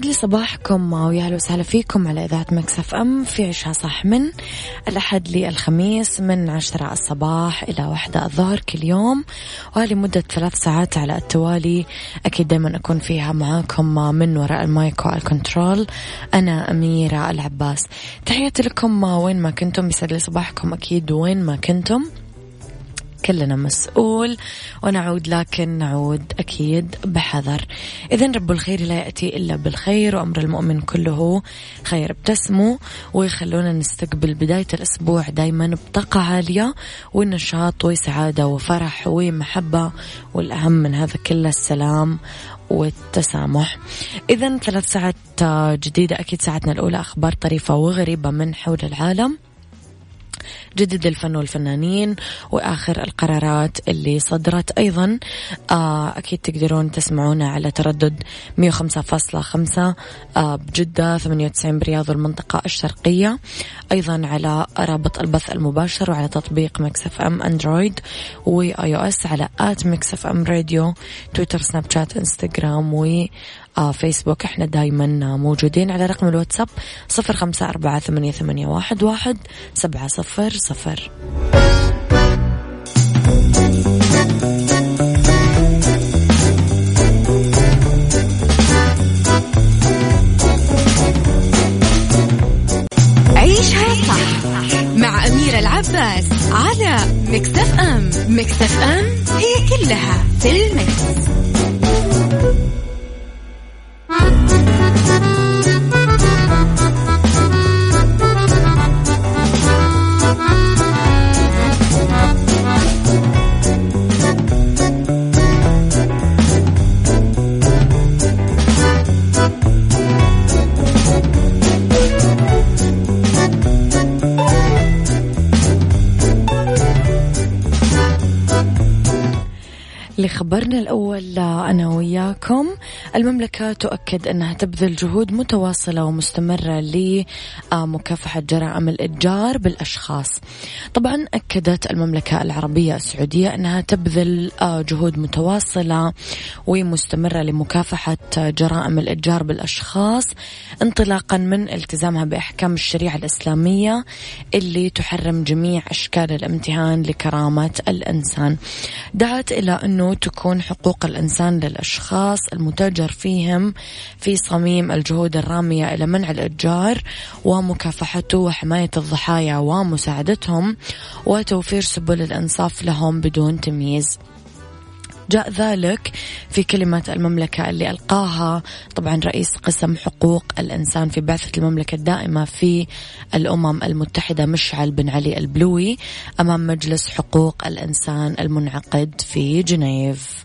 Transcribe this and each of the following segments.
يسعد لي صباحكم ويا أهلا وسهلا فيكم على إذاعة Mix FM عيشها صح من الأحد للخميس من عشرة الصباح إلى واحدة الظهر كل يوم ولمده ثلاث ساعات على التوالي. أكيد دائما أكون فيها معاكم من وراء ال mic وال control. أنا أميرة العباس. تحياتي لكم وين ما كنتم يسعد لي صباحكم أكيد وين ما كنتم. كلنا مسؤول ونعود لكن نعود أكيد بحذر. إذا رب الخير لا يأتي إلا بالخير وأمر المؤمن كله خير. ابتسموا ويخلونا نستقبل بداية الأسبوع دايما بطاقة عالية ونشاط وسعادة وفرح ومحبة والأهم من هذا كله السلام والتسامح. إذا ثلاث ساعات جديدة أكيد ساعتنا الأولى أخبار طريفة وغريبة من حول العالم. جدد الفن والفنانين وآخر القرارات اللي صدرت أيضا. آه، أكيد تقدرون تسمعونا على تردد 105.5 آه، بجدة 98 برياض والمنطقة الشرقية. أيضا على رابط البث المباشر وعلى تطبيق Mix FM Android و iOS على at Mix FM Radio تويتر سناب شات إنستغرام و فيسبوك إحنا دايما موجودين. على رقم الواتساب صفر خمسة أربعة ثمانية, ثمانية واحد, واحد سبعة صفر صفر. عيشها صح مع أميرة العباس على مكتف أم. مكتف أم هي كلها في المكس. لخبرنا الأول أنا وياكم. المملكة تؤكد أنها تبذل جهود متواصلة ومستمرة لمكافحة جرائم الإتجار بالأشخاص. طبعا أكدت المملكة العربية السعودية أنها تبذل جهود متواصلة ومستمرة لمكافحة جرائم الإتجار بالأشخاص انطلاقا من التزامها بأحكام الشريعة الإسلامية اللي تحرم جميع أشكال الامتهان لكرامة الإنسان. دعت إلى أنه تكون حقوق الإنسان للأشخاص المتاجر فيهم في صميم الجهود الرامية إلى منع الإتجار ومكافحته وحماية الضحايا ومساعدتهم وتوفير سبل الإنصاف لهم بدون تمييز. جاء ذلك في كلمة المملكة اللي ألقاها طبعا رئيس قسم حقوق الإنسان في بعثة المملكة الدائمة في الأمم المتحدة مشعل بن علي البلوي أمام مجلس حقوق الإنسان المنعقد في جنيف.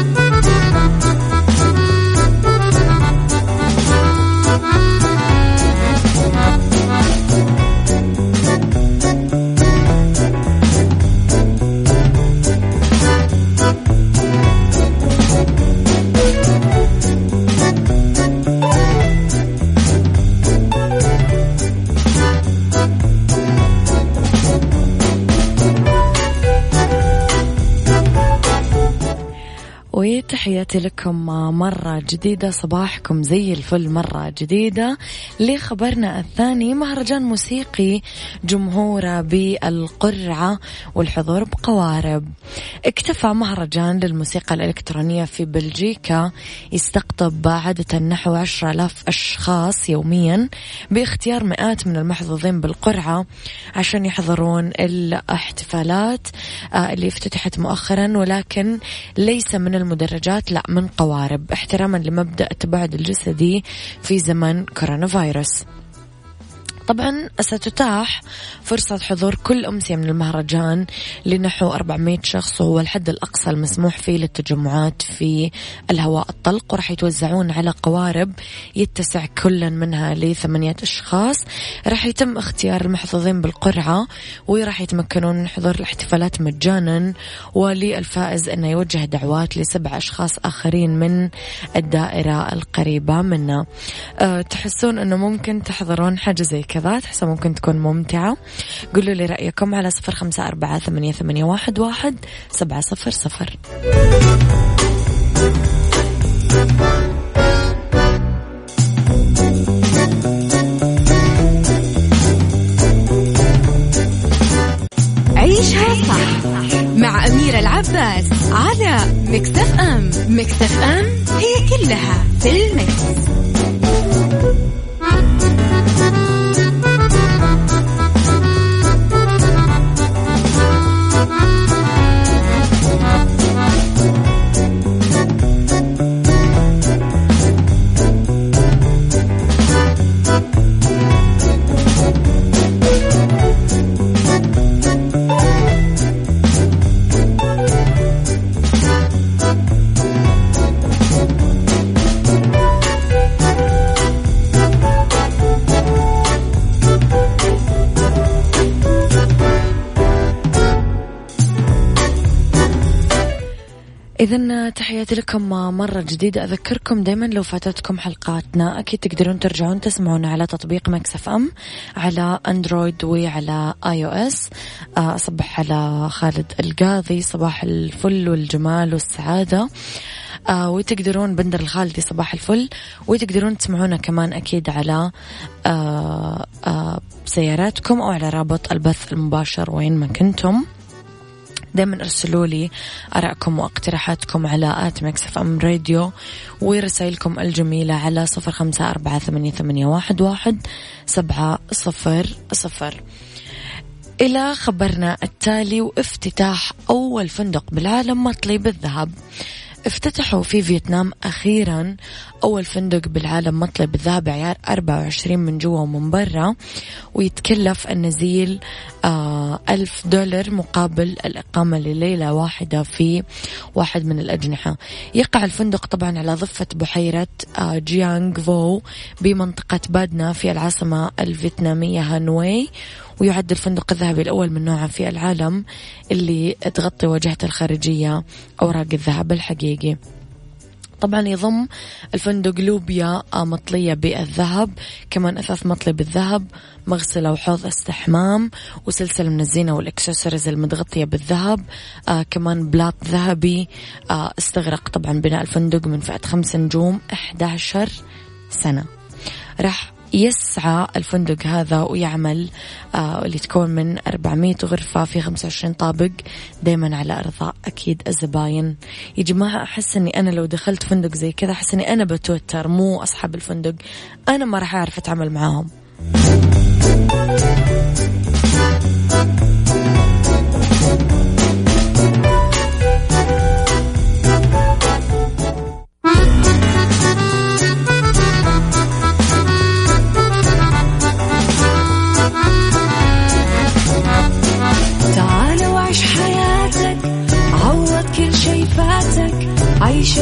وتحياتي لكم مرة جديدة صباحكم زي الفل مرة جديدة لخبرنا الثاني مهرجان موسيقي جمهوره بالقرعة والحضور بقوارب. اكتفى مهرجان للموسيقى الإلكترونية في بلجيكا يستقطب عادة نحو عشرة آلاف أشخاص يوميا باختيار مئات من المحظوظين بالقرعة عشان يحضرون الاحتفالات آه، اللي افتتحت مؤخرا ولكن ليس من المدرجات لا من قوارب احتراما لمبدأ التباعد الجسدي في زمن كورونا فيروس. طبعا ستتاح فرصة حضور كل أمسية من المهرجان لنحو 400 شخص وهو الحد الأقصى المسموح فيه للتجمعات في الهواء الطلق وراح يتوزعون على قوارب يتسع كل منها لثمانية أشخاص. راح يتم اختيار المحظوظين بالقرعة وراح يتمكنون من حضور الاحتفالات مجانا. وللفائز أنه يوجه دعوات لسبع أشخاص آخرين من الدائرة القريبة منا. أه تحسون أنه ممكن تحضرون حاجة زي كذا تحسها ممكن تكون ممتعة. قولوا لي رأيكم على صفر خمسة أربعة ثمانية, ثمانية واحد, واحد سبعة صفر صفر. عيشها صح مع أميرة العباس على مكتف أم مكتف أم هي كلها في المكس. تحياتي لكم مرة جديدة. أذكركم دايما لو فاتتكم حلقاتنا أكيد تقدرون ترجعون تسمعون على تطبيق Mix FM على Android وعلى iOS. أصبح على خالد القاضي صباح الفل والجمال والسعادة. آه وتقدرون بندر الخالدي صباح الفل. وتقدرون تسمعونا كمان أكيد على آه آه سياراتكم أو على رابط البث المباشر وين ما كنتم. دائما ارسلوا لي آرائكم واقتراحاتكم على Mix FM Radio ورسائلكم الجميلة على صفر خمسة أربعة ثمانية, ثمانية واحد, واحد سبعة صفر صفر. إلى خبرنا التالي وافتتاح أول فندق بالعالم مطلي بالذهب. افتتحوا في فيتنام أخيرا أول فندق بالعالم مطلي بالذهب عيار 24 من جوا ومن برا ويتكلف النزيل آه ألف دولار مقابل الإقامة لليلة واحدة في واحد من الأجنحة. يقع الفندق طبعا على ضفة بحيرة آه جيانغ فو بمنطقة بادنا في العاصمة الفيتنامية هانوي ويعد الفندق الذهبي الأول من نوعه في العالم اللي تغطي واجهته الخارجية أوراق الذهب الحقيقي. طبعا يضم الفندق لوبيا مطلية بالذهب كمان أثاث مطلي بالذهب مغسلة وحوض استحمام وسلسلة من الزينة والإكسسوارز المتغطية بالذهب. آه كمان بلاط ذهبي آه استغرق طبعا بناء الفندق من فئة خمس نجوم 11 سنة. راح يسعى الفندق هذا ويعمل آه اللي تكون من 400 غرفة في 25 طابق دايما على إرضاء أكيد الزباين. يا جماعة أحس أني أنا لو دخلت فندق زي كذا أحس أني أنا بتوتر مو أصحاب الفندق. أنا ما راح أعرف أتعامل معاهم.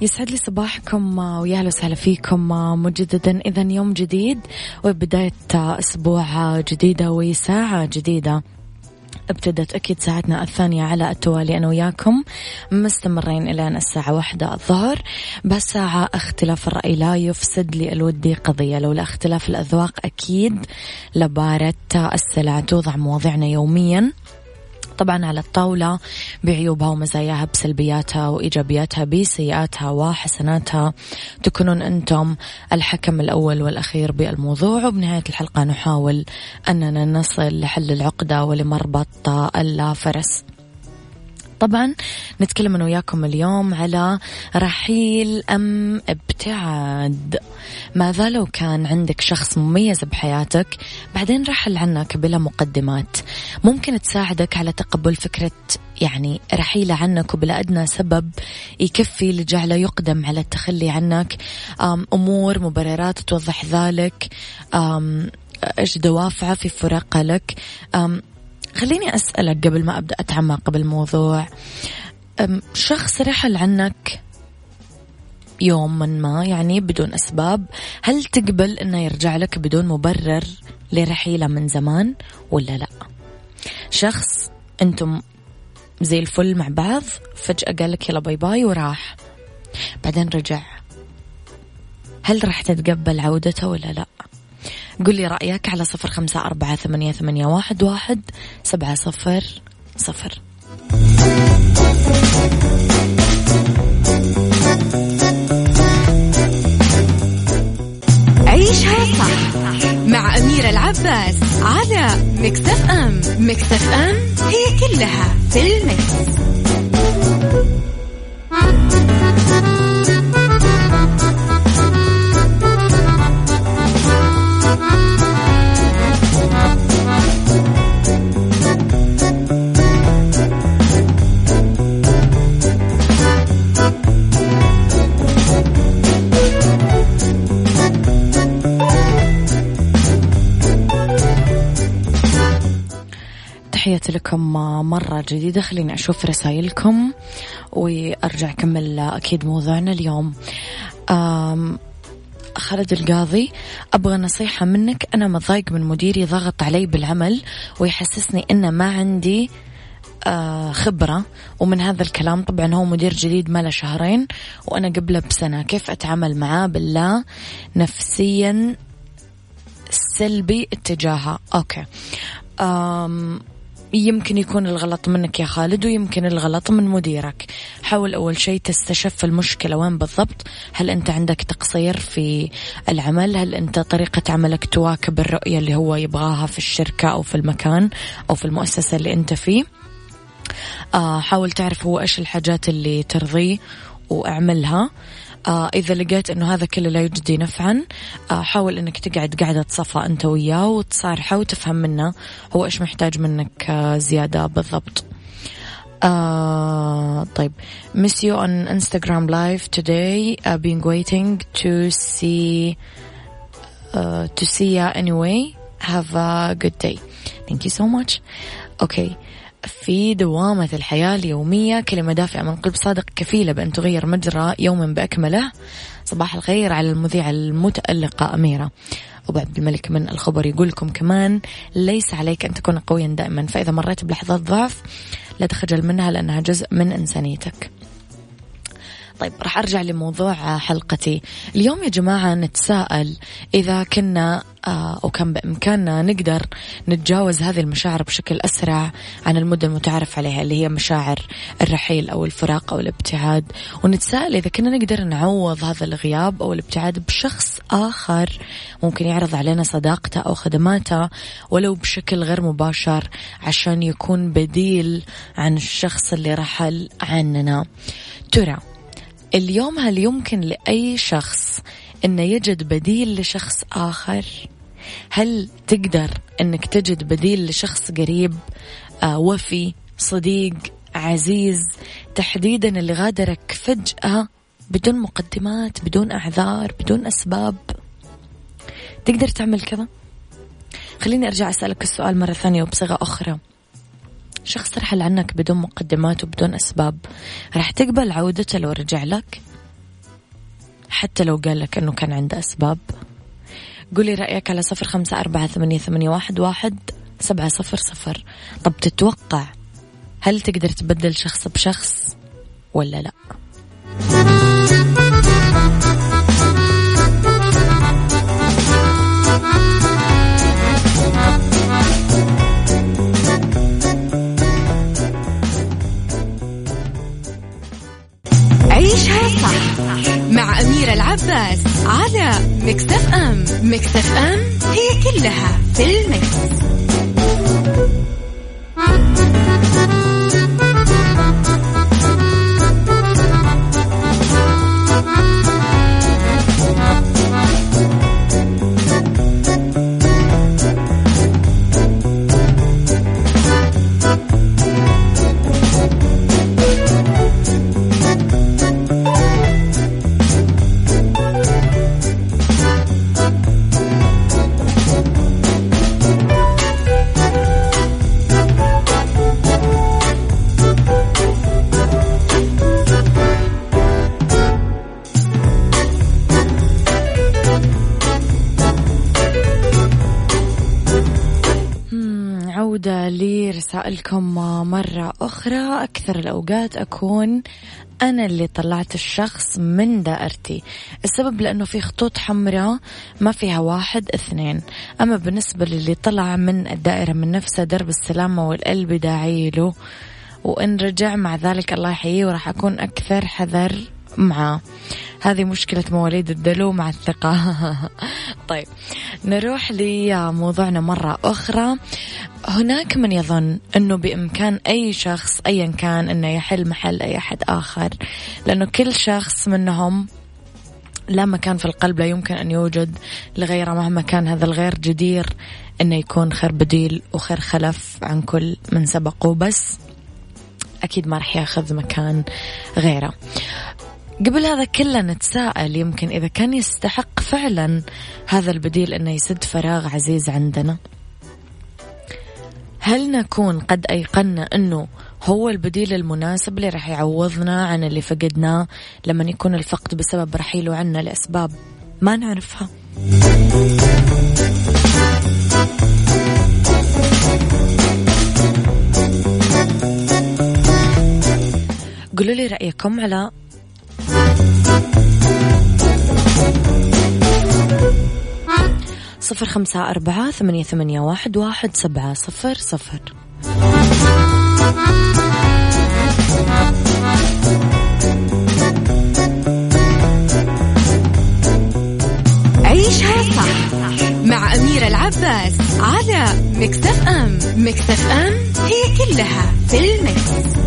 يسعد لي صباحكم ويا أهلا وسهلا فيكم مجددا اذا يوم جديد وبداية أسبوع جديدة وساعة جديدة. ابتدت أكيد ساعتنا الثانية على التوالي أنا وياكم مستمرين إلى الساعة واحدة الظهر. بس ساعة اختلاف الرأي لا يفسد لي الودي قضية لولا اختلاف الأذواق أكيد لبارة السلع توضع مواضيعنا يوميا. طبعا على الطاولة بعيوبها ومزاياها بسلبياتها وإيجابياتها بسيئاتها وحسناتها. تكونون أنتم الحكم الأول والأخير بالموضوع. وبنهاية الحلقة نحاول أننا نصل لحل العقدة ولمربط الفرس طبعا نتكلم أنا وياكم اليوم على رحيل أم ابتعاد. ماذا لو كان عندك شخص مميز بحياتك بعدين رحل عنك بلا مقدمات. ممكن تساعدك على تقبل فكرة يعني رحيلة عنك وبلا أدنى سبب يكفي لجعله يقدم على التخلي عنك. أمور مبررات توضح ذلك. إيش دوافعه في فراقه لك. خليني أسألك قبل ما أبدأ أتعمق بالموضوع شخص رحل عنك يوم من ما يعني بدون أسباب؟ هل تقبل أنه يرجع لك بدون مبرر لرحيله من زمان ولا لا؟ شخص أنتم زي الفل مع بعض فجأة قال لك يلا باي باي وراح. بعدين رجع. هل راح تتقبل عودته ولا لا؟ قل لي رأيك على صفر خمسة أربعة ثمانية, ثمانية واحد, واحد سبعة صفر صفر عيشها صح مع أميرة العباس على مكتف أم مكتف أم هي كلها في المكس. لكم مرة جديدة. خليني أشوف رسائلكم وأرجع أكمل أكيد موضوعنا اليوم. خالد القاضي أبغى نصيحة منك. أنا متضايق من مديري ضغط علي بالعمل ويحسسني أن ما عندي آه خبرة. ومن هذا الكلام طبعا هو مدير جديد ما له شهرين وأنا قبله بسنة. كيف أتعامل معاه بالله نفسيا سلبي اتجاهه؟ أوكي. يمكن يكون الغلط منك يا خالد ويمكن الغلط من مديرك. حاول أول شيء تستشف المشكلة وين بالضبط. هل أنت عندك تقصير في العمل؟ هل أنت طريقة عملك تواكب الرؤية اللي هو يبغاها في الشركة أو في المكان أو في المؤسسة اللي أنت فيه؟ آه حاول تعرف هو إيش الحاجات اللي ترضيه وأعملها. آه إذا لقيت أنه هذا كله لا يجدي نفعا آه حاول أنك تقعد قاعدة صفا أنت وياه وتصارحه وتفهم منه هو إيش محتاج منك آه زيادة بالضبط. آه طيب. Miss you on Instagram live today. I've been waiting to see uh, to see you anyway. Have a good day. Thank you so much. Okay. في دوامة الحياة اليومية. كلمة دافئة من قلب صادق كفيلة بأن تغير مجرى يوم بأكمله. صباح الخير على المذيعة المتألقة أميرة. أبو عبد الملك من الخبر يقول لكم كمان ليس عليك أن تكون قويا دائما فإذا مريت بلحظات ضعف لا تخجل منها لأنها جزء من إنسانيتك. طيب راح أرجع لموضوع حلقتي. اليوم يا جماعة نتساءل إذا كنا آه، أو كان بإمكاننا نقدر نتجاوز هذه المشاعر بشكل أسرع عن المدة المتعارف عليها اللي هي مشاعر الرحيل أو الفراق أو الابتعاد. ونتساءل إذا كنا نقدر نعوض هذا الغياب أو الابتعاد بشخص آخر ممكن يعرض علينا صداقته أو خدماته ولو بشكل غير مباشر عشان يكون بديل عن الشخص اللي رحل عننا. ترى اليوم هل يمكن لأي شخص أنه يجد بديل لشخص آخر؟ هل تقدر أنك تجد بديل لشخص قريب آه وفي صديق عزيز تحديدا اللي غادرك فجأة بدون مقدمات بدون أعذار بدون أسباب؟ تقدر تعمل كذا؟ خليني أرجع أسألك السؤال مرة ثانية وبصيغة أخرى. شخص رحل عنك بدون مقدمات وبدون أسباب. راح تقبل عودته لو رجع لك حتى لو قال لك أنه كان عنده أسباب. قولي رأيك على صفر خمسة أربعة ثمانية, ثمانية واحد, واحد سبعة صفر صفر. طب تتوقع هل تقدر تبدل شخص بشخص ولا لا؟ رسائلكم مرة أخرى. أكثر الأوقات أكون أنا اللي طلعت الشخص من دائرتي. السبب لأنه في خطوط حمراء ما فيها واحد اثنين. أما بالنسبة للي طلع من الدائرة من نفسه درب السلامة والقلب داعي له. وإن رجع مع ذلك الله يحييه وراح أكون أكثر حذر. معاه هذه مشكلة مواليد الدلو مع الثقة. طيب نروح لموضوعنا مرة أخرى. هناك من يظن أنه بإمكان أي شخص أيا كان أنه يحل محل أي أحد آخر لأنه كل شخص منهم لا مكان في القلب لا يمكن أن يوجد لغيره مهما كان هذا الغير جدير أنه يكون خير بديل وخير خلف عن كل من سبقه. بس أكيد ما رح ياخذ مكان غيره. قبل هذا كله نتساءل يمكن إذا كان يستحق فعلا هذا البديل أنه يسد فراغ عزيز عندنا. هل نكون قد أيقنا أنه هو البديل المناسب اللي راح يعوضنا عن اللي فقدناه لما يكون الفقد بسبب رحيله عنا لأسباب ما نعرفها؟ قولوا لي رأيكم على صفر خمسة أربعة ثمانية, ثمانية واحد, واحد سبعة صفر صفر عيشها صح مع أميرة العباس على مكتف أم مكتف أم هي كلها في المكس.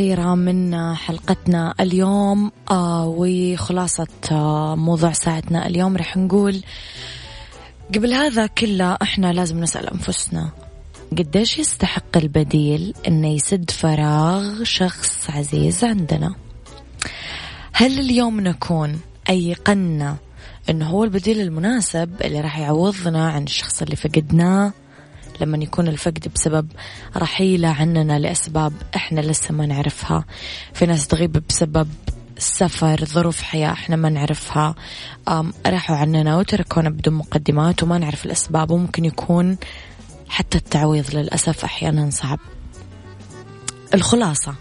الأخيرة من حلقتنا اليوم آه وخلاصة آه موضوع ساعتنا اليوم. رح نقول قبل هذا كله إحنا لازم نسأل أنفسنا قديش يستحق البديل إنه يسد فراغ شخص عزيز عندنا؟ هل اليوم نكون أيقنا إنه هو البديل المناسب اللي راح يعوضنا عن الشخص اللي فقدناه؟ لما يكون الفقد بسبب رحيله عننا لأسباب إحنا لسه ما نعرفها. في ناس تغيب بسبب سفر ظروف حياة إحنا ما نعرفها. راحوا عننا وتركونا بدون مقدمات وما نعرف الأسباب. وممكن يكون حتى التعويض للأسف أحيانا صعب. الخلاصة.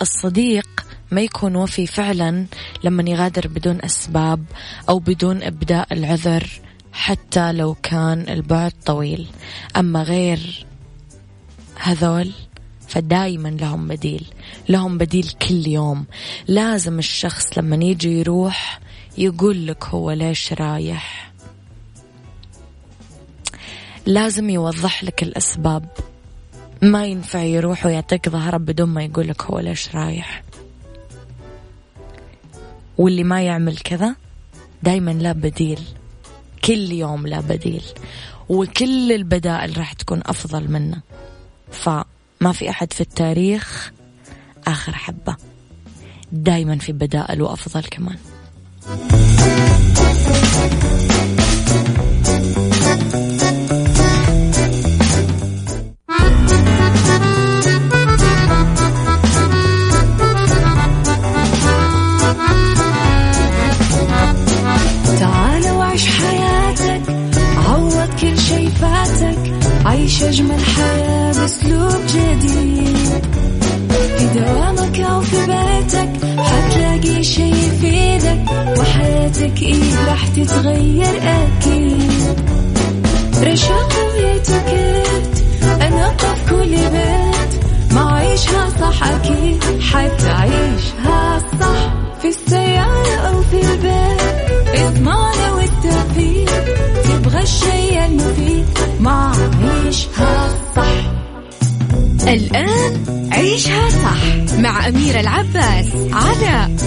الصديق ما يكون وفي فعلا لما يغادر بدون أسباب أو بدون إبداء العذر. حتى لو كان البعد طويل. أما غير هذول فدايما لهم بديل. لهم بديل كل يوم. لازم الشخص لما يجي يروح يقول لك هو ليش رايح. لازم يوضح لك الأسباب. ما ينفع يروح ويعطيك ظهره بدون ما يقول لك هو ليش رايح. واللي ما يعمل كذا دايما لا بديل. كل يوم لا بديل وكل البدائل راح تكون أفضل منه. فما في أحد في التاريخ آخر حبة. دايما في بدائل وأفضل كمان. راح تتغير أكيد. رشاق ويتوكيت أنا في كل بيت. ما عيشها صح أكيد. حتعيشها صح في السيارة أو في البيت. إضمعنا والتوفيق. تبغى الشيء المفيد. ما عيشها صح. الآن عيشها صح مع أميرة العباس.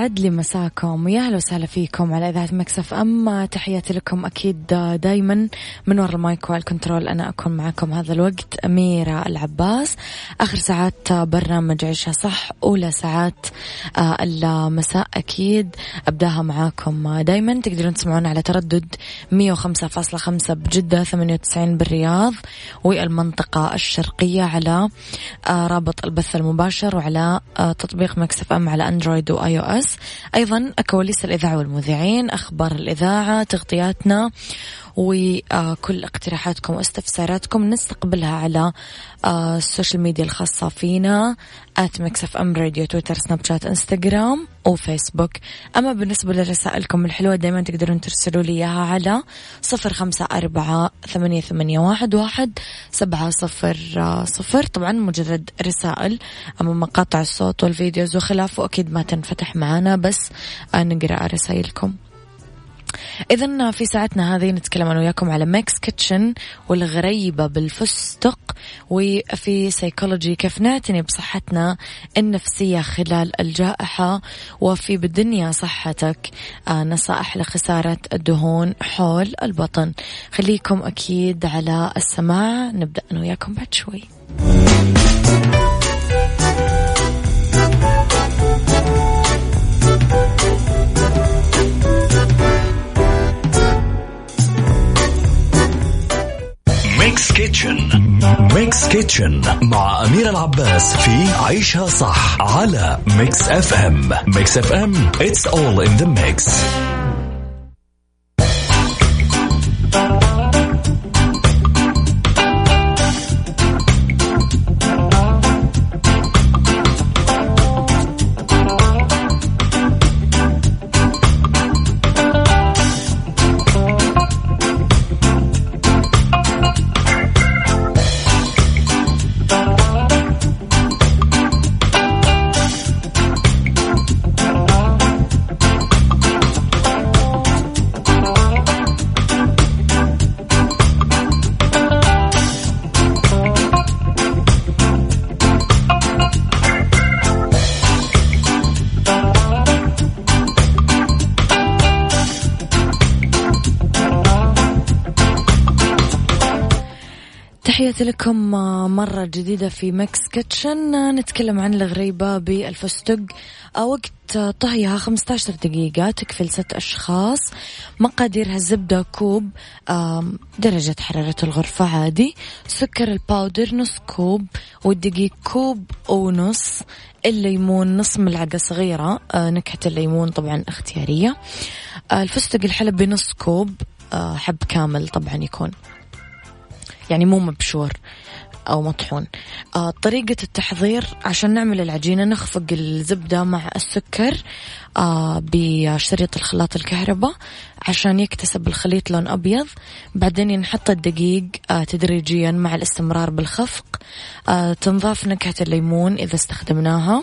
يسعد لي مساكم ويا أهلا وسهلا فيكم على إذاعة Mix FM. تحياتي لكم أكيد دائما من وراء ال mic وال control. أنا أكون معكم هذا الوقت. أميرة العباس. آخر ساعات برنامج عيشها صح. أولى ساعات آه، المساء أكيد. أبداها معاكم دائما تقدرون تسمعون على تردد 105.5 بجدة 98 بالرياض. والمنطقة الشرقية على آه، رابط البث المباشر وعلى آه، تطبيق Mix FM على أندرويد و iOS. أيضا كواليس الإذاعة والمذيعين أخبار الإذاعة تغطياتنا. وكل اقتراحاتكم واستفساراتكم نستقبلها على آه، ال social media الخاصة فينا at Mix FM Radio تويتر سناب شات إنستغرام وفيسبوك أما بالنسبة لرسائلكم الحلوة دايما تقدرون ترسلوا لي إياها على صفر خمسة أربعة ثمانية, ثمانية واحد, واحد سبعة صفر صفر. طبعا مجرد رسائل أما مقاطع الصوت وال videos وخلافه أكيد ما تنفتح معنا بس نقرأ رسائلكم. إذا في ساعتنا هذه نتكلم أنا وياكم على Mix Kitchen والغريبة بالفستق وفي سيكولوجي كيف نعتني بصحتنا النفسية خلال الجائحة وفي بالدنيا صحتك. آه، نصائح لخسارة الدهون حول البطن. خليكم أكيد على السماع. نبدأ أنا وياكم بعد شوي. Kitchen Mix Kitchen مع أميرة العباس في عيشها صح على Mix FM Mix FM it's all in the mix. لكم مرة جديدة في Mix Kitchen. نتكلم عن الغريبة بالفستق. وقت طهيها 15 دقيقة تكفي لست أشخاص. مقاديرها زبدة كوب درجة حرارة الغرفة عادي. سكر ال powder نص كوب والدقيق كوب ونص. الليمون نص ملعقة صغيرة نكهة الليمون طبعا اختيارية. الفستق الحلبي نص كوب حب كامل طبعا يكون يعني مو مبشور أو مطحون. آه طريقة التحضير عشان نعمل العجينة نخفق الزبدة مع السكر آه بشريط الخلاط الكهرباء عشان يكتسب الخليط لون أبيض. بعدين نحط الدقيق آه تدريجيا مع الاستمرار بالخفق. آه تنضاف نكهة الليمون إذا استخدمناها.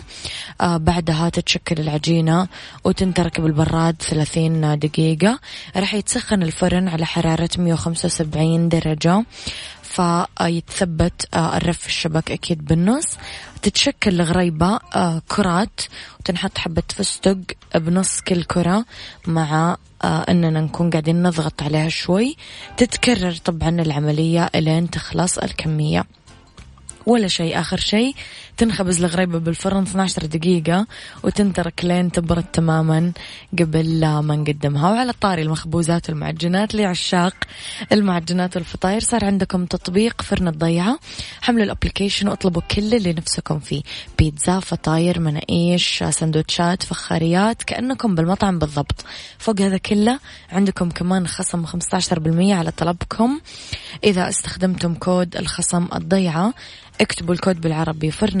آه بعدها تتشكل العجينة وتنترك بالبراد 30 دقيقة. راح يتسخن الفرن على حرارة 175 درجة. فيتثبت آه، الرف الشبك أكيد بالنص. تتشكل الغريبة آه، كرات وتنحط حبة فستق بنص كل كرة مع آه، أننا نكون قاعدين نضغط عليها شوي. تتكرر طبعا العملية إلين تخلص الكمية. ولا شيء آخر شيء تنخبز الغريبة بالفرن 12 دقيقة وتنترك لين تبرد تماما قبل ما نقدمها. وعلى طاري المخبوزات والمعجنات لعشاق المعجنات والفطاير صار عندكم تطبيق فرن الضيعة. حملوا الابلكيشن واطلبوا كل اللي نفسكم فيه. بيتزا فطاير مناقيش سندوتشات فخاريات كأنكم بالمطعم بالضبط. فوق هذا كله عندكم كمان خصم 15% على طلبكم. إذا استخدمتم كود الخصم الضيعة اكتبوا الكود بالعربي فرن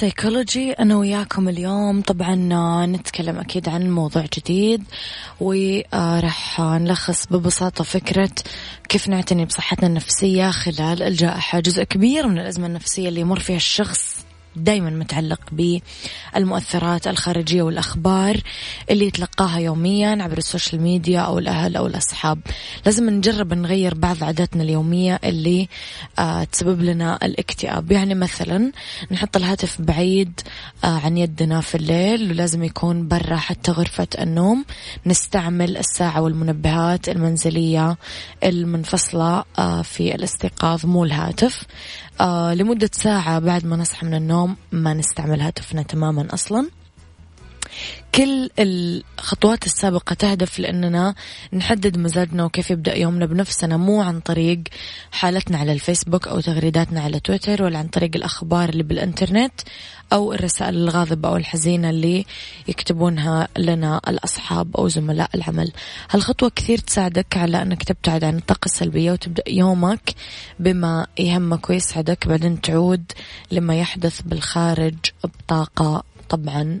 سيكولوجي أنا وياكم اليوم طبعا نتكلم أكيد عن موضوع جديد وراح نلخص ببساطة فكرة كيف نعتني بصحتنا النفسية خلال الجائحة جزء كبير من الأزمة النفسية اللي يمر فيها الشخص. دائما متعلق بالمؤثرات الخارجية والأخبار اللي يتلقاها يوميا عبر ال social media أو الأهل أو الأصحاب. لازم نجرب نغير بعض عاداتنا اليومية اللي آه تسبب لنا الاكتئاب. يعني مثلا نحط الهاتف بعيد آه عن يدنا في الليل ولازم يكون برا حتى غرفة النوم. نستعمل الساعة والمنبهات المنزلية المنفصلة آه في الاستيقاظ مو الهاتف. لمدة ساعة بعد ما نصحى من النوم ما نستعمل هاتفنا تماما أصلا. كل الخطوات السابقة تهدف لأننا نحدد مزاجنا وكيف يبدأ يومنا بنفسنا مو عن طريق حالتنا على الفيسبوك أو تغريداتنا على تويتر ولا عن طريق الأخبار اللي بالإنترنت أو الرسائل الغاضبة أو الحزينة اللي يكتبونها لنا الأصحاب أو زملاء العمل. هالخطوة كثير تساعدك على أنك تبتعد عن الطاقة السلبية وتبدأ يومك بما يهمك ويسعدك بعدين تعود لما يحدث بالخارج بطاقة طبعا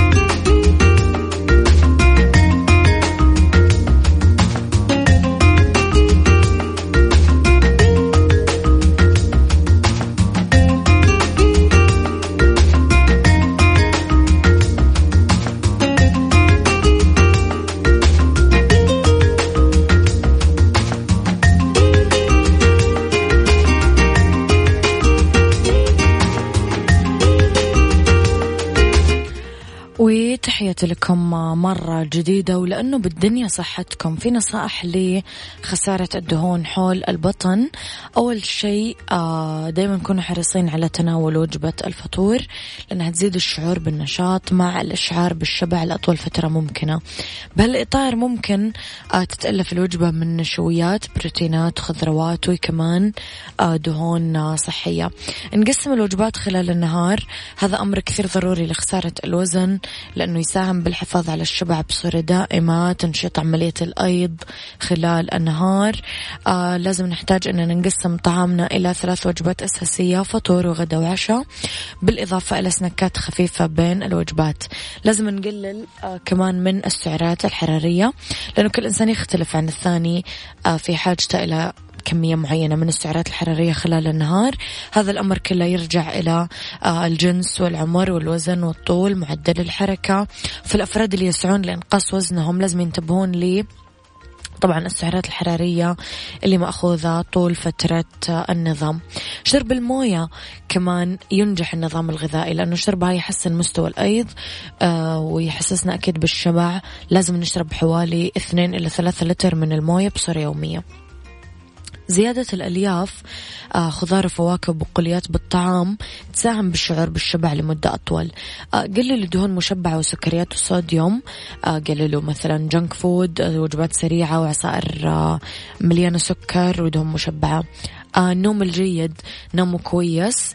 مرة جديدة ولأنه بالدنيا صحتكم. في نصائح لخسارة الدهون حول البطن. أول شيء آه، دايما كونوا حريصين على تناول وجبة الفطور لأنها تزيد الشعور بالنشاط مع الإشعار بالشبع لأطول فترة ممكنة. بهالإطار ممكن آه، تتألف الوجبة من نشويات بروتينات خضروات وكمان آه، دهون صحية. نقسم الوجبات خلال النهار. هذا أمر كثير ضروري لخسارة الوزن لأنه يساهم بالحفاظ على الشبع بصورة دائمة تنشيط عملية الأيض خلال النهار. آه لازم نحتاج أن نقسم طعامنا إلى ثلاث وجبات أساسية فطور وغدا وعشاء. بالإضافة إلى سنكات خفيفة بين الوجبات. لازم نقلل آه كمان من السعرات الحرارية لأنه كل إنسان يختلف عن الثاني آه في حاجته إلى كمية معينة من السعرات الحرارية خلال النهار. هذا الأمر كله يرجع إلى آه، الجنس والعمر والوزن والطول معدل الحركة. فالأفراد اللي يسعون لإنقاص وزنهم لازم ينتبهون لي طبعا السعرات الحرارية اللي مأخوذة طول فترة النظام. شرب الموية كمان ينجح النظام الغذائي لأنه شربها يحسن مستوى الأيض آه ويحسسنا أكيد بالشبع. لازم نشرب حوالي 2 إلى 3 لتر من الموية بصورة يومية. زيادة الألياف آه خضار وفواكه وبقوليات بالطعام تساهم بالشعور بالشبع لمدة أطول. آه قللوا دهون مشبعة وسكريات وصوديوم. آه قللوا مثلا جنك فود وجبات سريعة وعصائر مليانة سكر ودهون مشبعة. النوم الجيد نومه كويس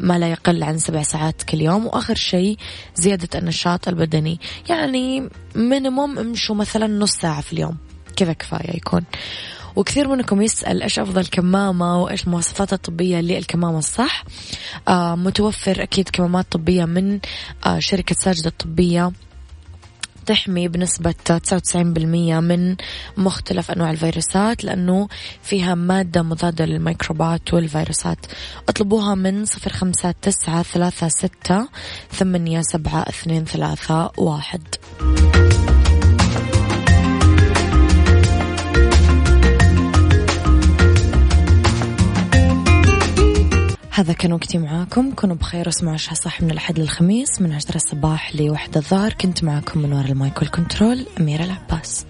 ما لا يقل عن سبع ساعات كل يوم. وآخر شيء زيادة النشاط البدني. يعني مينيموم امشوا مثلا نص ساعة في اليوم. كذا كفاية يكون. وكثير منكم يسأل إيش أفضل كمامة وإيش المواصفات الطبية للكمامة الصح آه متوفر أكيد كمامات طبية من آه شركة ساجدة الطبية. تحمي بنسبة 99% من مختلف أنواع الفيروسات لأنه فيها مادة مضادة للميكروبات والفيروسات. اطلبوها من صفر خمسة تسعة ثلاثة ستة ثمانية سبعة اثنين ثلاثة واحد. هذا كان وقتي معاكم. كونوا بخير واسمعوا عشاء صح من الأحد للخميس من عشرة الصباح لوحدة الظهر. كنت معاكم من وراء المايك والكنترول أميرة العباس.